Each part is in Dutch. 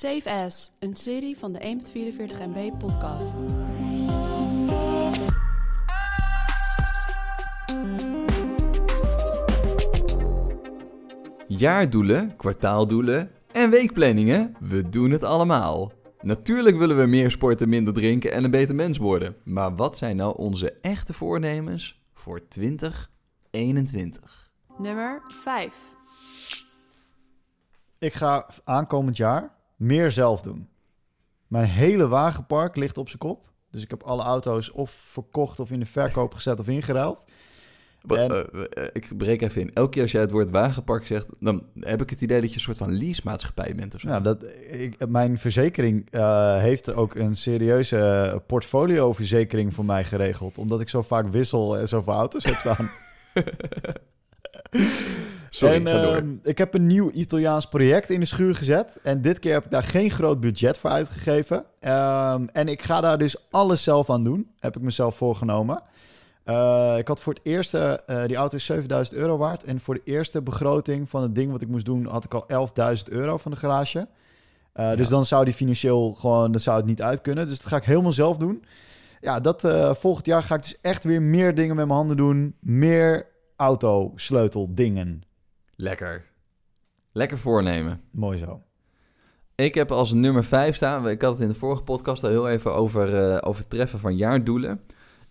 Safe As, een serie van de 1.44 MB podcast. Jaardoelen, kwartaaldoelen en weekplanningen, we doen het allemaal. Natuurlijk willen we meer sporten, minder drinken en een beter mens worden. Maar wat zijn nou onze echte voornemens voor 2021? Nummer 5. Ik ga aankomend jaar meer zelf doen. Mijn hele wagenpark ligt op zijn kop. Dus ik heb alle auto's of verkocht of in de verkoop gezet of ingeruild. En- eh, eh, ik breek even in. Elke keer als jij het woord wagenpark zegt, dan heb ik het idee dat je een soort van leasemaatschappij bent of zo. Nou, dat, ik, mijn verzekering eh, heeft ook een serieuze portfolioverzekering voor mij geregeld. Omdat ik zo vaak wissel en zoveel auto's heb staan. Sorry, en, ehm, ik heb een nieuw Italiaans project in de schuur gezet. En dit keer heb ik daar geen groot budget voor uitgegeven. Ehm, en ik ga daar dus alles zelf aan doen. Heb ik mezelf voorgenomen. Eh, ik had voor het eerste, eh, die auto is 7000 euro waard. En voor de eerste begroting van het ding wat ik moest doen, had ik al 11.000 euro van de garage. Eh, Dus dan zou die financieel gewoon, dan zou het niet uit kunnen. Dus dat ga ik helemaal zelf doen. Ja, dat volgend jaar ga ik dus echt weer meer dingen met mijn handen doen. Meer auto, sleutel, dingen. Lekker. Lekker voornemen. Mooi zo. Ik heb als nummer 5 staan. Ik had het in de vorige podcast al heel even over, eh, over het treffen van jaardoelen.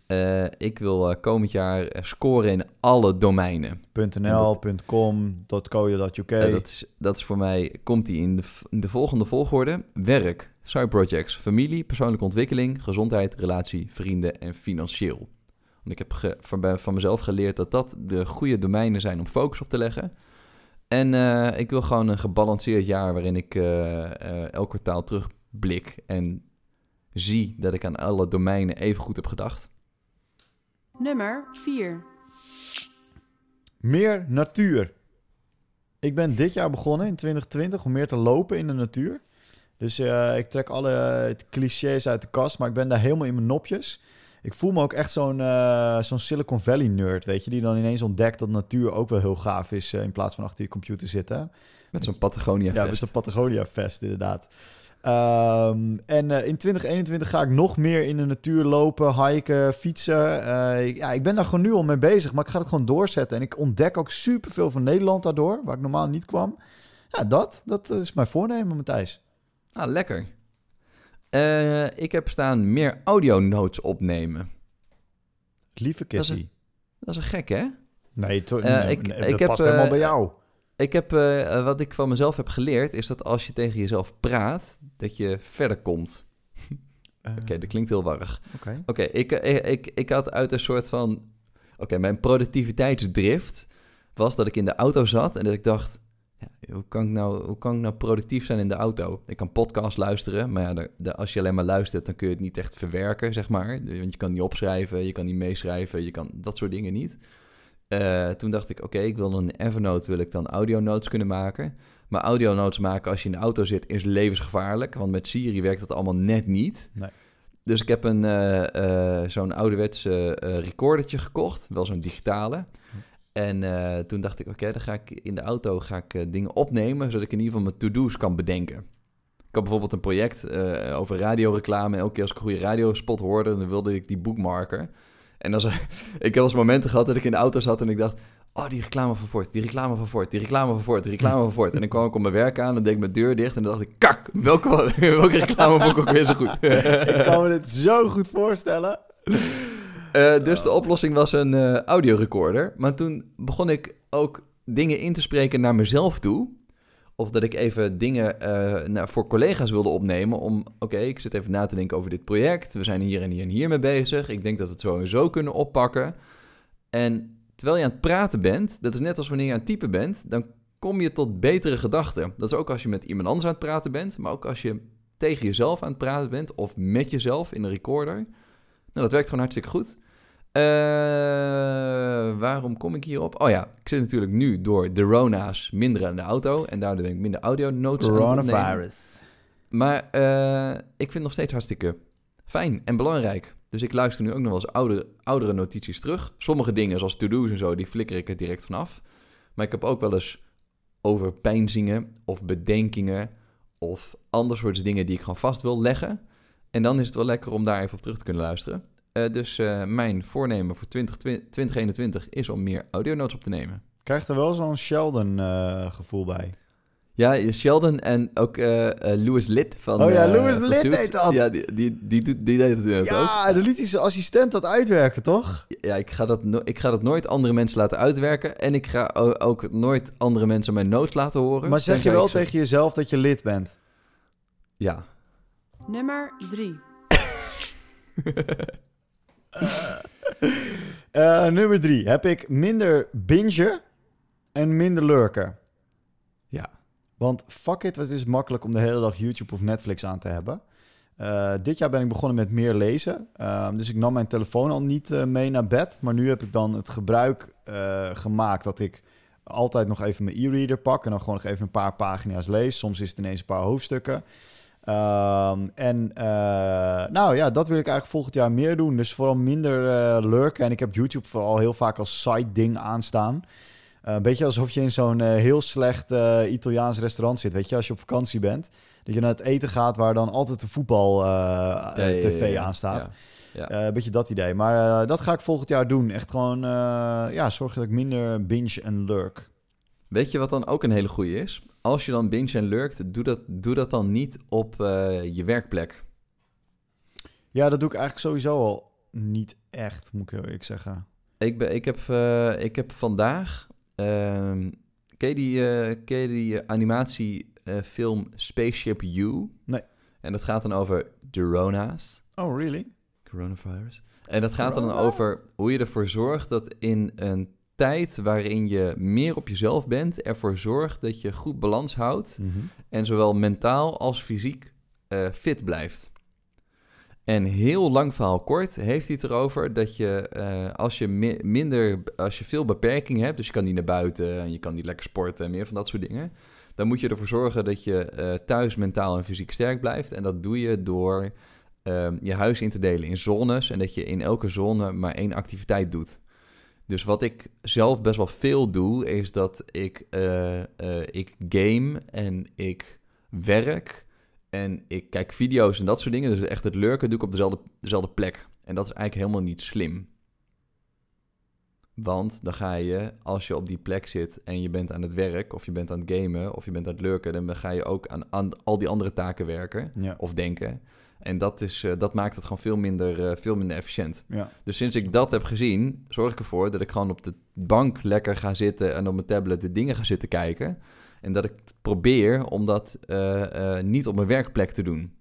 Eh, ik wil eh, komend jaar eh, scoren in alle domeinen. .nl, .com, .co.uk. Eh, dat, is, dat is voor mij, komt die in de, v- in de volgende volgorde. Werk, side projects, familie, persoonlijke ontwikkeling, gezondheid, relatie, vrienden en financieel. Want ik heb ge- van, van mezelf geleerd dat dat de goede domeinen zijn om focus op te leggen. En eh, ik wil gewoon een gebalanceerd jaar waarin ik eh, eh, elk kwartaal terugblik en zie dat ik aan alle domeinen even goed heb gedacht. Nummer 4. Meer natuur. Ik ben dit jaar begonnen in 2020 om meer te lopen in de natuur. Dus eh, ik trek alle clichés uit de kast, maar ik ben daar helemaal in mijn nopjes. Ik voel me ook echt zo'n eh, zo'n Silicon Valley nerd, weet je, die dan ineens ontdekt dat natuur ook wel heel gaaf is eh, in plaats van achter je computer zitten. Met zo'n Patagonia Ja, met de Patagonia Fest inderdaad. Ehm, en eh, in 2021 ga ik nog meer in de natuur lopen, hiken, fietsen. Ja, ik ben daar gewoon nu al mee bezig, maar ik ga het gewoon doorzetten. En ik ontdek ook superveel van Nederland daardoor, waar ik normaal niet kwam. Ja, dat, dat is mijn voornemen, Matthijs. Ah, lekker. Eh, ik heb staan meer audio notes opnemen. Lieve Dat is Kissy. Dat is een gek, hè? Nee, Eh, nee, ik- nee, ik dat heb, past helemaal eh, bij jou. Ik heb, wat ik van mezelf heb geleerd, is dat als je tegen jezelf praat, dat je verder komt. Oké, dat klinkt heel warrig. Oké. Ik, ik, ik had uit een soort van... Oké, mijn productiviteitsdrift was dat ik in de auto zat en dat ik dacht... Ja, hoe, kan ik nou, hoe kan ik nou productief zijn in de auto? Ik kan podcast luisteren, maar ja, de, de- als je alleen maar luistert... dan kun je het niet echt verwerken, zeg maar. Want je kan niet opschrijven, je kan niet meeschrijven, je kan dat soort dingen niet. Eh, toen dacht ik, oké, ik wil een Evernote, wil ik dan audio notes kunnen maken... Maar audio notes maken als je in de auto zit is levensgevaarlijk. Want met Siri werkt dat allemaal net niet. Nee. Dus ik heb een, eh, eh, zo'n ouderwets eh, recordertje gekocht. Wel zo'n digitale. En eh, toen dacht ik, oké, dan ga ik in de auto ga ik, eh, dingen opnemen... zodat ik in ieder geval mijn to-do's kan bedenken. Ik had bijvoorbeeld een project eh, over radioreclame. Elke keer als ik een goede radiospot hoorde... dan wilde ik die boekmarken. En dan, ik heb wel eens momenten gehad dat ik in de auto zat en ik dacht... Oh, die reclame van Ford, die reclame van Ford, die reclame van Ford, die reclame van Ford. En dan kwam ik op mijn werk aan en deed ik mijn deur dicht en dan dacht ik... Kak, welke, welke reclame vond ik ook weer zo goed? ik kan me dit zo goed voorstellen. Eh, dus de oplossing was een eh audiorecorder. Maar toen begon ik ook dingen in te spreken naar mezelf toe. Of dat ik even dingen eh, naar, voor collega's wilde opnemen. Om, oké, ik zit even na te denken over dit project. We zijn hier en hier en hier mee bezig. Ik denk dat we het zo en zo kunnen oppakken. En terwijl je aan het praten bent, dat is net als wanneer je aan het typen bent, dan kom je tot betere gedachten. Dat is ook als je met iemand anders aan het praten bent, maar ook als je tegen jezelf aan het praten bent of met jezelf in een recorder. Nou, dat werkt gewoon hartstikke goed. Eh, waarom kom ik hierop? Oh ja, ik zit natuurlijk nu door de Rona's minder aan de auto en daardoor ben ik minder audio notes. Coronavirus. Maar eh, ik vind het nog steeds hartstikke fijn en belangrijk. Dus ik luister nu ook nog wel eens oude, oudere notities terug. Sommige dingen, zoals to-do's en zo, die flikker ik er direct vanaf. Maar ik heb ook wel eens over pijnzingen of bedenkingen of ander soort dingen die ik gewoon vast wil leggen. En dan is het wel lekker om daar even op terug te kunnen luisteren. Eh, dus eh, mijn voornemen voor 20, 2021 is om meer audionotes op te nemen. Krijgt er wel zo'n Sheldon-gevoel bij. Ja, Sheldon en ook eh eh, Louis Litt van Oh ja, eh, Louis Litt Suits. deed dat. Ja, die, die, die, doet- die deed het ook. Ja, dan liet zijn assistent dat uitwerken, toch? Ja, ik ga, dat no- ik ga dat nooit andere mensen laten uitwerken. En ik ga ook nooit andere mensen mijn notes laten horen. Maar zeg je wel tegen jezelf dat je lid bent? Ja. Nummer 3. Eh, nummer drie. Heb ik minder bingen en minder lurken? Ja. Want fuck it, het is makkelijk om de hele dag YouTube of Netflix aan te hebben. Eh, dit jaar ben ik begonnen met meer lezen. Ehm, dus ik nam mijn telefoon al niet eh, mee naar bed. Maar nu heb ik dan het gebruik eh, gemaakt dat ik altijd nog even mijn e-reader pak. En dan gewoon nog even een paar pagina's lees. Soms is het ineens een paar hoofdstukken. Ehm, en eh, nou ja, dat wil ik eigenlijk volgend jaar meer doen. Dus vooral minder eh, lurken. En ik heb YouTube vooral heel vaak als side ding aanstaan. Eh, een beetje alsof je in zo'n heel slecht Italiaans restaurant zit. Weet je, als je op vakantie bent. Dat je naar het eten gaat waar dan altijd de voetbal Ja, ja, ja, tv. Ja. Ja. Eh, een beetje dat idee. Maar dat ga ik volgend jaar doen. Echt gewoon, ja, zorg dat ik minder binge en lurk. Weet je wat dan ook een hele goeie is? Als je dan binge en lurkt, doe dat, doe dat dan niet op eh, je werkplek. Ja, dat doe ik eigenlijk sowieso al niet echt, moet ik heel eerlijk zeggen. Ik, ben, ik, heb, eh, ik heb vandaag... ken je die, eh, ken je die animatiefilm Spaceship You? Nee. En dat gaat dan over de Rona's. Oh, really? Coronavirus. En dat gaat dan over hoe je ervoor zorgt dat in een tijd waarin je meer op jezelf bent, ervoor zorgt dat je goed balans houdt en zowel mentaal als fysiek eh, fit blijft. En heel lang verhaal kort heeft hij het erover dat je eh, als je mi- minder, als je veel beperking hebt, dus je kan niet naar buiten en je kan niet lekker sporten en meer van dat soort dingen, dan moet je ervoor zorgen dat je eh, thuis mentaal en fysiek sterk blijft. En dat doe je door ehm, je huis in te delen in zones en dat je in elke zone maar één activiteit doet. Dus wat ik zelf best wel veel doe, is dat ik, eh, eh, ik game en ik werk en ik kijk video's en dat soort dingen. Dus echt het lurken doe ik op dezelfde, dezelfde plek. En dat is eigenlijk helemaal niet slim. Want dan ga je, als je op die plek zit en je bent aan het werk, of je bent aan het gamen, of je bent aan het lurken, dan ga je ook aan, aan al die andere taken werken Ja. of denken. En dat, is, eh, dat maakt het gewoon veel minder, eh, veel minder efficiënt. ja. Dus sinds ik dat heb gezien, zorg ik ervoor dat ik gewoon op de bank lekker ga zitten en op mijn tablet de dingen ga zitten kijken. En dat ik probeer om dat eh, niet op mijn werkplek te doen.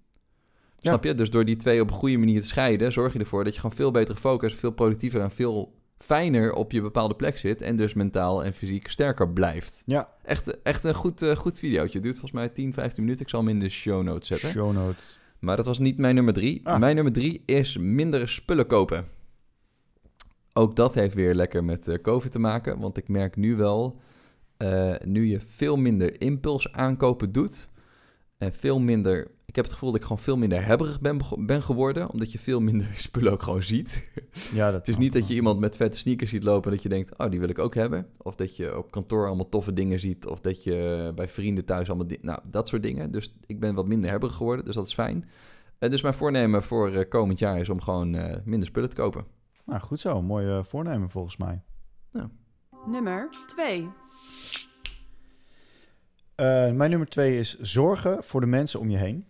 Ja. Snap je? Dus door die twee op een goede manier te scheiden, zorg je ervoor dat je gewoon veel beter gefocust, veel productiever en veel fijner op je bepaalde plek zit. En dus mentaal en fysiek sterker blijft. Ja. Echt, echt een goed, goed videootje. Het duurt volgens mij 10, 15 minuten. Ik zal hem in de show notes zetten. Show notes. Maar dat was niet mijn nummer drie. Ah. Mijn nummer drie is minder spullen kopen. Ook dat heeft weer lekker met eh, COVID te maken. Want ik merk nu wel, eh, nu je veel minder impuls aankopen doet. En veel minder, ik heb het gevoel dat ik gewoon veel minder hebberig ben, ben geworden. Omdat je veel minder spullen ook gewoon ziet. Ja, dat Het is niet dat je iemand met vette sneakers ziet lopen en dat je denkt, oh, die wil ik ook hebben. Of dat je op kantoor allemaal toffe dingen ziet. Of dat je bij vrienden thuis allemaal, nou, dat soort dingen. Dus ik ben wat minder hebberig geworden, dus dat is fijn. En dus mijn voornemen voor eh, komend jaar is om gewoon eh, minder spullen te kopen. Nou, goed zo. Mooi eh, voornemen volgens mij. Nummer 2. Eh, mijn nummer twee is zorgen voor de mensen om je heen.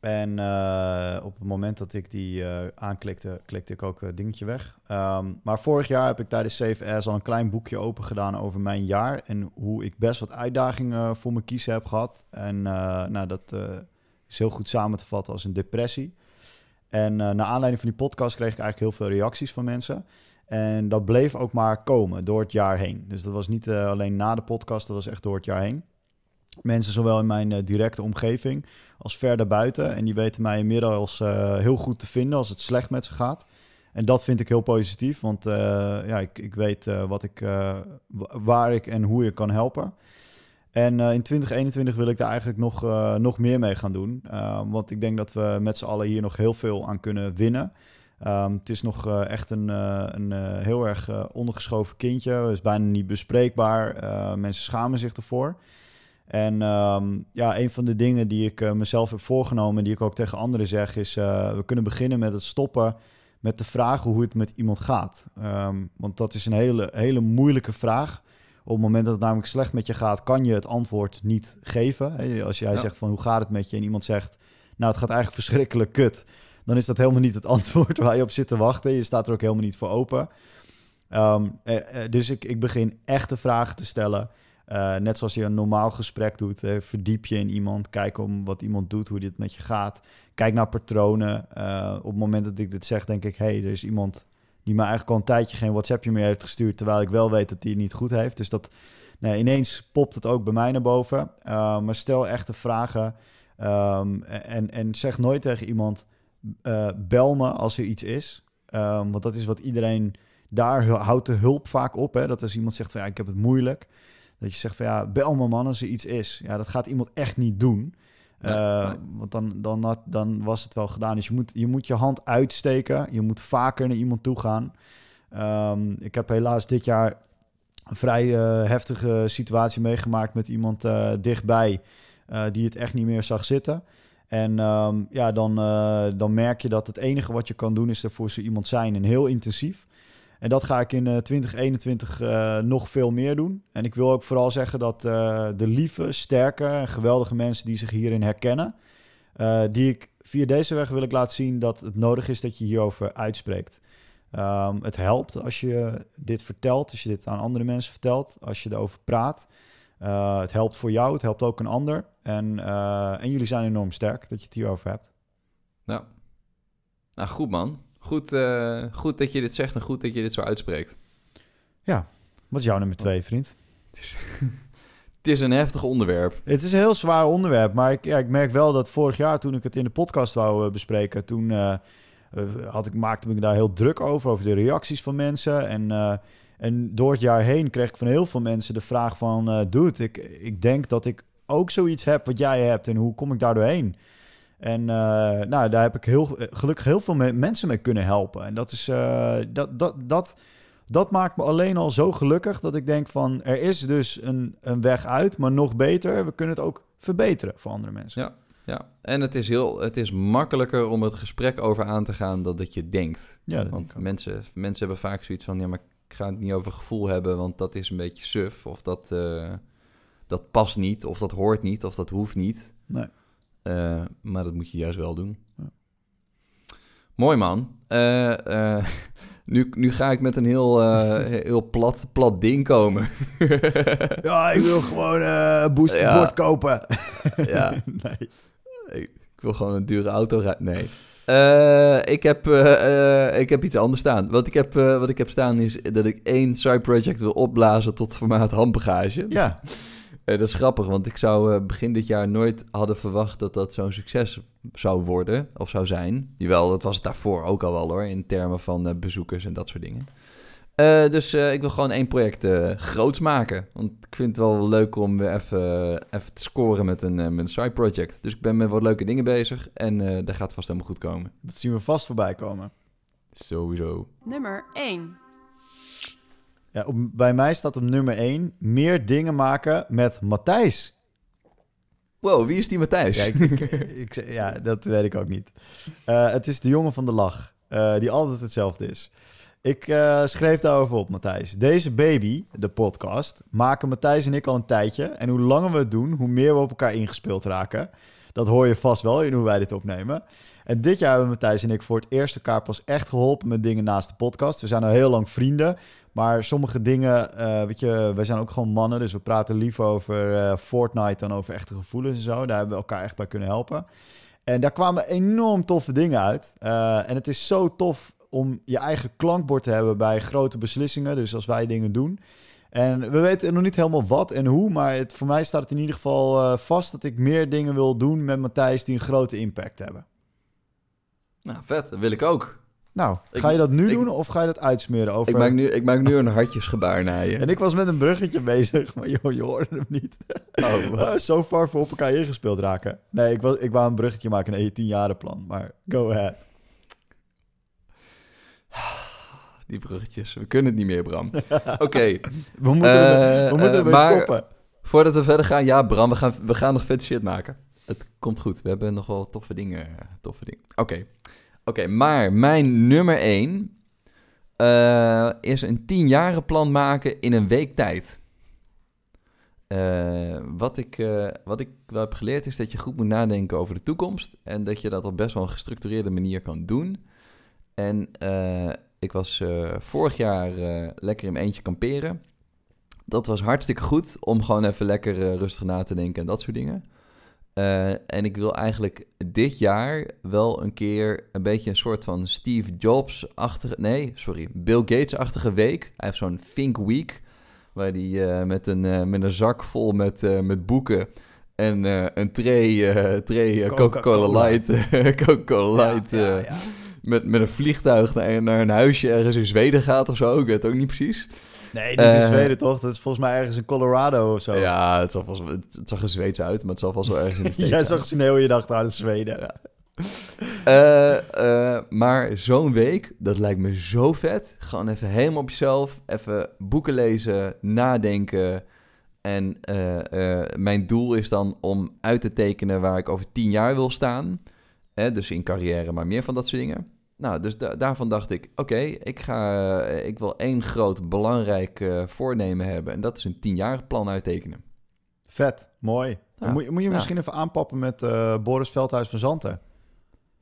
En eh, op het moment dat ik die eh, aanklikte, klikte ik ook het dingetje weg. Ehm, maar vorig jaar heb ik tijdens CVS al een klein boekje open gedaan over mijn jaar. En hoe ik best wat uitdagingen voor me kiezen heb gehad. En nou, dat is heel goed samen te vatten als een depressie. En naar aanleiding van die podcast kreeg ik eigenlijk heel veel reacties van mensen. En dat bleef ook maar komen door het jaar heen. Dus dat was niet alleen na de podcast, dat was echt door het jaar heen. Mensen zowel in mijn eh, directe omgeving als ver daarbuiten. En die weten mij inmiddels eh, heel goed te vinden als het slecht met ze gaat. En dat vind ik heel positief, want eh, ja, ik, ik weet wat ik, wa- waar ik en hoe ik kan helpen. En in 2021 wil ik daar eigenlijk nog, nog meer mee gaan doen. Uh, want ik denk dat we met z'n allen hier nog heel veel aan kunnen winnen. Um, het is nog echt een, een heel erg ondergeschoven kindje. Het is bijna niet bespreekbaar. Uh, mensen schamen zich ervoor. En ehm, ja, een van de dingen die ik eh, mezelf heb voorgenomen... en die ik ook tegen anderen zeg... is eh, we kunnen beginnen met het stoppen met te vragen hoe het met iemand gaat. Ehm, want dat is een hele, hele moeilijke vraag. Op het moment dat het namelijk slecht met je gaat... kan je het antwoord niet geven. Als jij Ja. zegt van hoe gaat het met je... en iemand zegt, nou het gaat eigenlijk verschrikkelijk kut... dan is dat helemaal niet het antwoord waar je op zit te wachten. Je staat er ook helemaal niet voor open. Ehm, eh, eh, dus ik, ik begin echte vragen te stellen. Eh, net zoals je een normaal gesprek doet. verdiep je in iemand. Kijk om wat iemand doet, hoe dit met je gaat. Kijk naar patronen. Eh, op het moment dat ik dit zeg, denk ik... hey, er is iemand die mij eigenlijk al een tijdje geen WhatsAppje meer heeft gestuurd... terwijl ik wel weet dat hij het niet goed heeft. Dus dat nou, ineens popt het ook bij mij naar boven. Eh, maar stel echte vragen. Ehm, en, en zeg nooit tegen iemand... bel me als er iets is. Ehm, want dat is wat iedereen... Daar houdt de hulp vaak op. Hè? Dat als iemand zegt van ja, ik heb het moeilijk... Dat je zegt van ja, bel me man als er iets is. Ja, dat gaat iemand echt niet doen. Ja, Eh, nee. Want dan, dan, had, dan was het wel gedaan. Dus je moet, je moet je hand uitsteken. Je moet vaker naar iemand toe gaan. Ehm, ik heb helaas dit jaar een vrij eh, heftige situatie meegemaakt met iemand eh, dichtbij die het echt niet meer zag zitten. En ehm, ja, dan, dan merk je dat het enige wat je kan doen is er voor zo iemand zijn en heel intensief. En dat ga ik in eh, 2021 eh, nog veel meer doen. En ik wil ook vooral zeggen dat eh, de lieve, sterke en geweldige mensen die zich hierin herkennen, eh, die ik via deze weg wil ik laten zien dat het nodig is dat je hierover uitspreekt. Ehm, het helpt als je dit vertelt, als je dit aan andere mensen vertelt, als je erover praat. Eh, het helpt voor jou, het helpt ook een ander. En, eh, en jullie zijn enorm sterk dat je het hierover hebt. Ja. Nou, goed man. Goed, eh, goed dat je dit zegt en goed dat je dit zo uitspreekt. Wat is jouw nummer twee, vriend? Het is een heftig onderwerp. Het is een heel zwaar onderwerp, maar ik, ja, ik merk wel dat vorig jaar toen ik het in de podcast wou eh, bespreken, toen eh, had ik, maakte ik me daar heel druk over, over de reacties van mensen. En, en door het jaar heen kreeg ik van heel veel mensen de vraag van, dude, ik, ik denk dat ik ook zoiets heb wat jij hebt en hoe kom ik daar doorheen? En eh, nou, daar heb ik heel, gelukkig heel veel me- mensen mee kunnen helpen. En dat is, eh, dat, dat, dat, dat maakt me alleen al zo gelukkig dat ik denk van er is dus een, een weg uit, maar nog beter, we kunnen het ook verbeteren voor andere mensen. Ja. Ja, en het is, heel, het is makkelijker om het gesprek over aan te gaan dan dat je denkt. Ja, Want mensen, mensen hebben vaak zoiets van, ja, maar ik ga het niet over gevoel hebben, want dat is een beetje suf. Of dat, eh, dat past niet, of dat hoort niet, of dat hoeft niet. Nee. Eh, maar dat moet je juist wel doen. Ja. Mooi man. Eh, eh, nu, nu ga ik met een heel, heel plat, plat ding komen. Ja, ik wil gewoon een boosterbord Ja. kopen. ja, nee. ik wil gewoon een dure auto rijden. Nee. Ik, heb, ik heb iets anders staan. Wat ik heb, wat ik heb staan is dat ik één side project wil opblazen tot formaat handbagage. Ja, dat is grappig, want ik zou eh, begin dit jaar nooit hadden verwacht dat dat zo'n succes zou worden of zou zijn. Jawel, dat was het daarvoor ook al wel hoor, in termen van eh, bezoekers en dat soort dingen. Eh, dus eh, ik wil gewoon één project eh, groots maken. Want ik vind het wel leuk om weer even, even te scoren met een, eh, met een side project. Dus ik ben met wat leuke dingen bezig en eh dat gaat vast helemaal goed komen. dat zien we vast voorbij komen. Sowieso. Nummer 1. Ja, op, bij mij staat op nummer 1 meer dingen maken met Matthijs. Wow, wie is die Matthijs? Ja, ik, ja, dat weet ik ook niet. Eh, het is de jongen van de lach, eh, die altijd hetzelfde is. Ik eh, schreef daarover op, Matthijs. Deze baby, de podcast, maken Matthijs en ik al een tijdje. En hoe langer we het doen, hoe meer we op elkaar ingespeeld raken. Dat hoor je vast wel in hoe wij dit opnemen. En dit jaar hebben Matthijs en ik voor het eerst elkaar pas echt geholpen met dingen naast de podcast. We zijn al heel lang vrienden. Maar sommige dingen, eh, weet je, wij zijn ook gewoon mannen. Dus we praten liever over eh, Fortnite dan over echte gevoelens en zo. Daar hebben we elkaar echt bij kunnen helpen. En daar kwamen enorm toffe dingen uit. Eh, en het is zo tof om je eigen klankbord te hebben bij grote beslissingen. Dus als wij dingen doen. En we weten nog niet helemaal wat en hoe. Maar het, voor mij staat het in ieder geval vast dat ik meer dingen wil doen met Matthijs die een grote impact hebben. Nou, vet. Dat wil ik ook. Nou, ga je dat nu ik- doen of ga je dat uitsmeren over... Ik maak, nu, ik maak nu een hartjesgebaar naar je. En ik was met een bruggetje bezig, maar joh, je hoorde hem niet. Oh? Uh, zo far voor op elkaar ingespeeld raken. Nee, ik, was, ik wou een bruggetje maken naar je tienjarenplan, maar go ahead. Die bruggetjes. We kunnen het niet meer, Bram. Oké. We moeten, Eh, er, we moeten eh, ermee maar- stoppen. voordat we verder gaan, ja, Bram, we gaan, we gaan nog vet shit maken. Het komt goed. We hebben nog wel toffe dingen. Toffe dingen. Oké. Oké, maar mijn nummer 1 is een 10 plan maken in een week tijd. Eh, wat, ik, eh, wat ik wel heb geleerd is dat je goed moet nadenken over de toekomst. En dat je dat op best wel een gestructureerde manier kan doen. En eh, ik was vorig jaar lekker in mijn eentje kamperen. Dat was hartstikke goed om gewoon even lekker rustig na te denken en dat soort dingen. En ik wil eigenlijk dit jaar wel een keer een beetje een soort van Steve Jobs-achtige... Nee, sorry, Bill Gates-achtige week. Hij heeft zo'n Think Week Waar hij uh, met, een, uh, met een zak vol met, met boeken en een tray, tray Coca-Cola Light, Coca-Cola Light ja, ja, ja. Met, met een vliegtuig naar, naar een huisje ergens in Zweden gaat of zo. Ik weet het ook niet precies. Nee, niet in Zweden toch? Dat is volgens mij ergens in Colorado of zo. Ja, het, zal volgens, het, het zag er Zweeds uit, maar het zal wel zo ergens in de States Jij zag sneeuw je dacht aan Zweden. Ja. Uh, maar zo'n week, dat lijkt me zo vet. Gewoon even helemaal op jezelf. Even boeken lezen, nadenken. En uh, mijn doel is dan om uit te tekenen waar ik over tien jaar wil staan. dus in carrière, maar meer van dat soort dingen. Nou, dus daarvan dacht ik, oké, ik ga, ik wil één groot belangrijk voornemen hebben. En dat is een tienjarig plan uittekenen. Vet, mooi. moet, moet, je misschien even aanpappen met Boris Veldhuis van Zanten.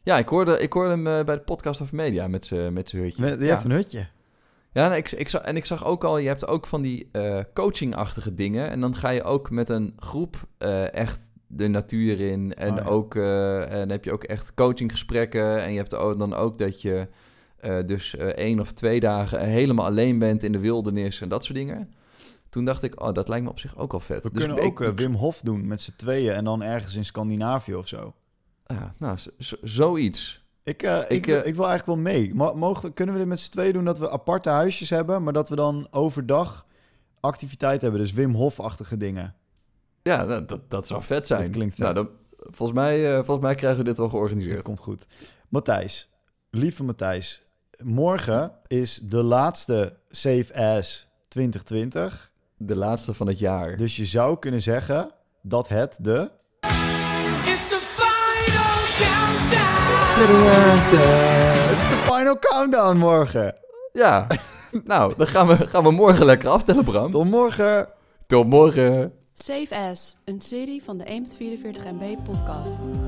Ja, ik hoorde, ik hoorde hem eh, bij de podcast of media met zijn met hutje. Je hebt een hutje. Ja, nee, ik, ik zag, en ik zag ook al, je hebt ook van die coaching-achtige dingen. En dan ga je ook met een groep echt de natuur in. En, oh, ook, uh, en heb je ook echt coachinggesprekken. En je hebt dan ook dat je dus één of twee dagen helemaal alleen bent in de wildernis en dat soort dingen. Toen dacht ik, oh, dat lijkt me op zich ook al vet. We dus kunnen ook Wim Hof doen met z'n tweeën en dan ergens in Scandinavië of zo. Ja, nou, zoiets. Ik, uh, ik, ik, uh, ik, wil eigenlijk wel mee. Mogen, kunnen we dit met z'n tweeën doen dat we aparte huisjes hebben, maar dat we dan overdag activiteit hebben? Dus Wim Hof-achtige dingen. Ja, nou, dat, dat zou vet zijn. Dat klinkt vet. Nou, dan, volgens, mij, uh, volgens mij krijgen we dit wel georganiseerd. Dat komt goed. Matthijs, lieve Matthijs, morgen is de laatste Safe As 2020. De laatste van het jaar. Dus je zou kunnen zeggen dat het de Het is de final countdown morgen. Ja, nou, dan gaan we, gaan we morgen lekker aftellen, Bram. Tot morgen. Tot morgen. Safe As, een serie van de 1.44 MB podcast.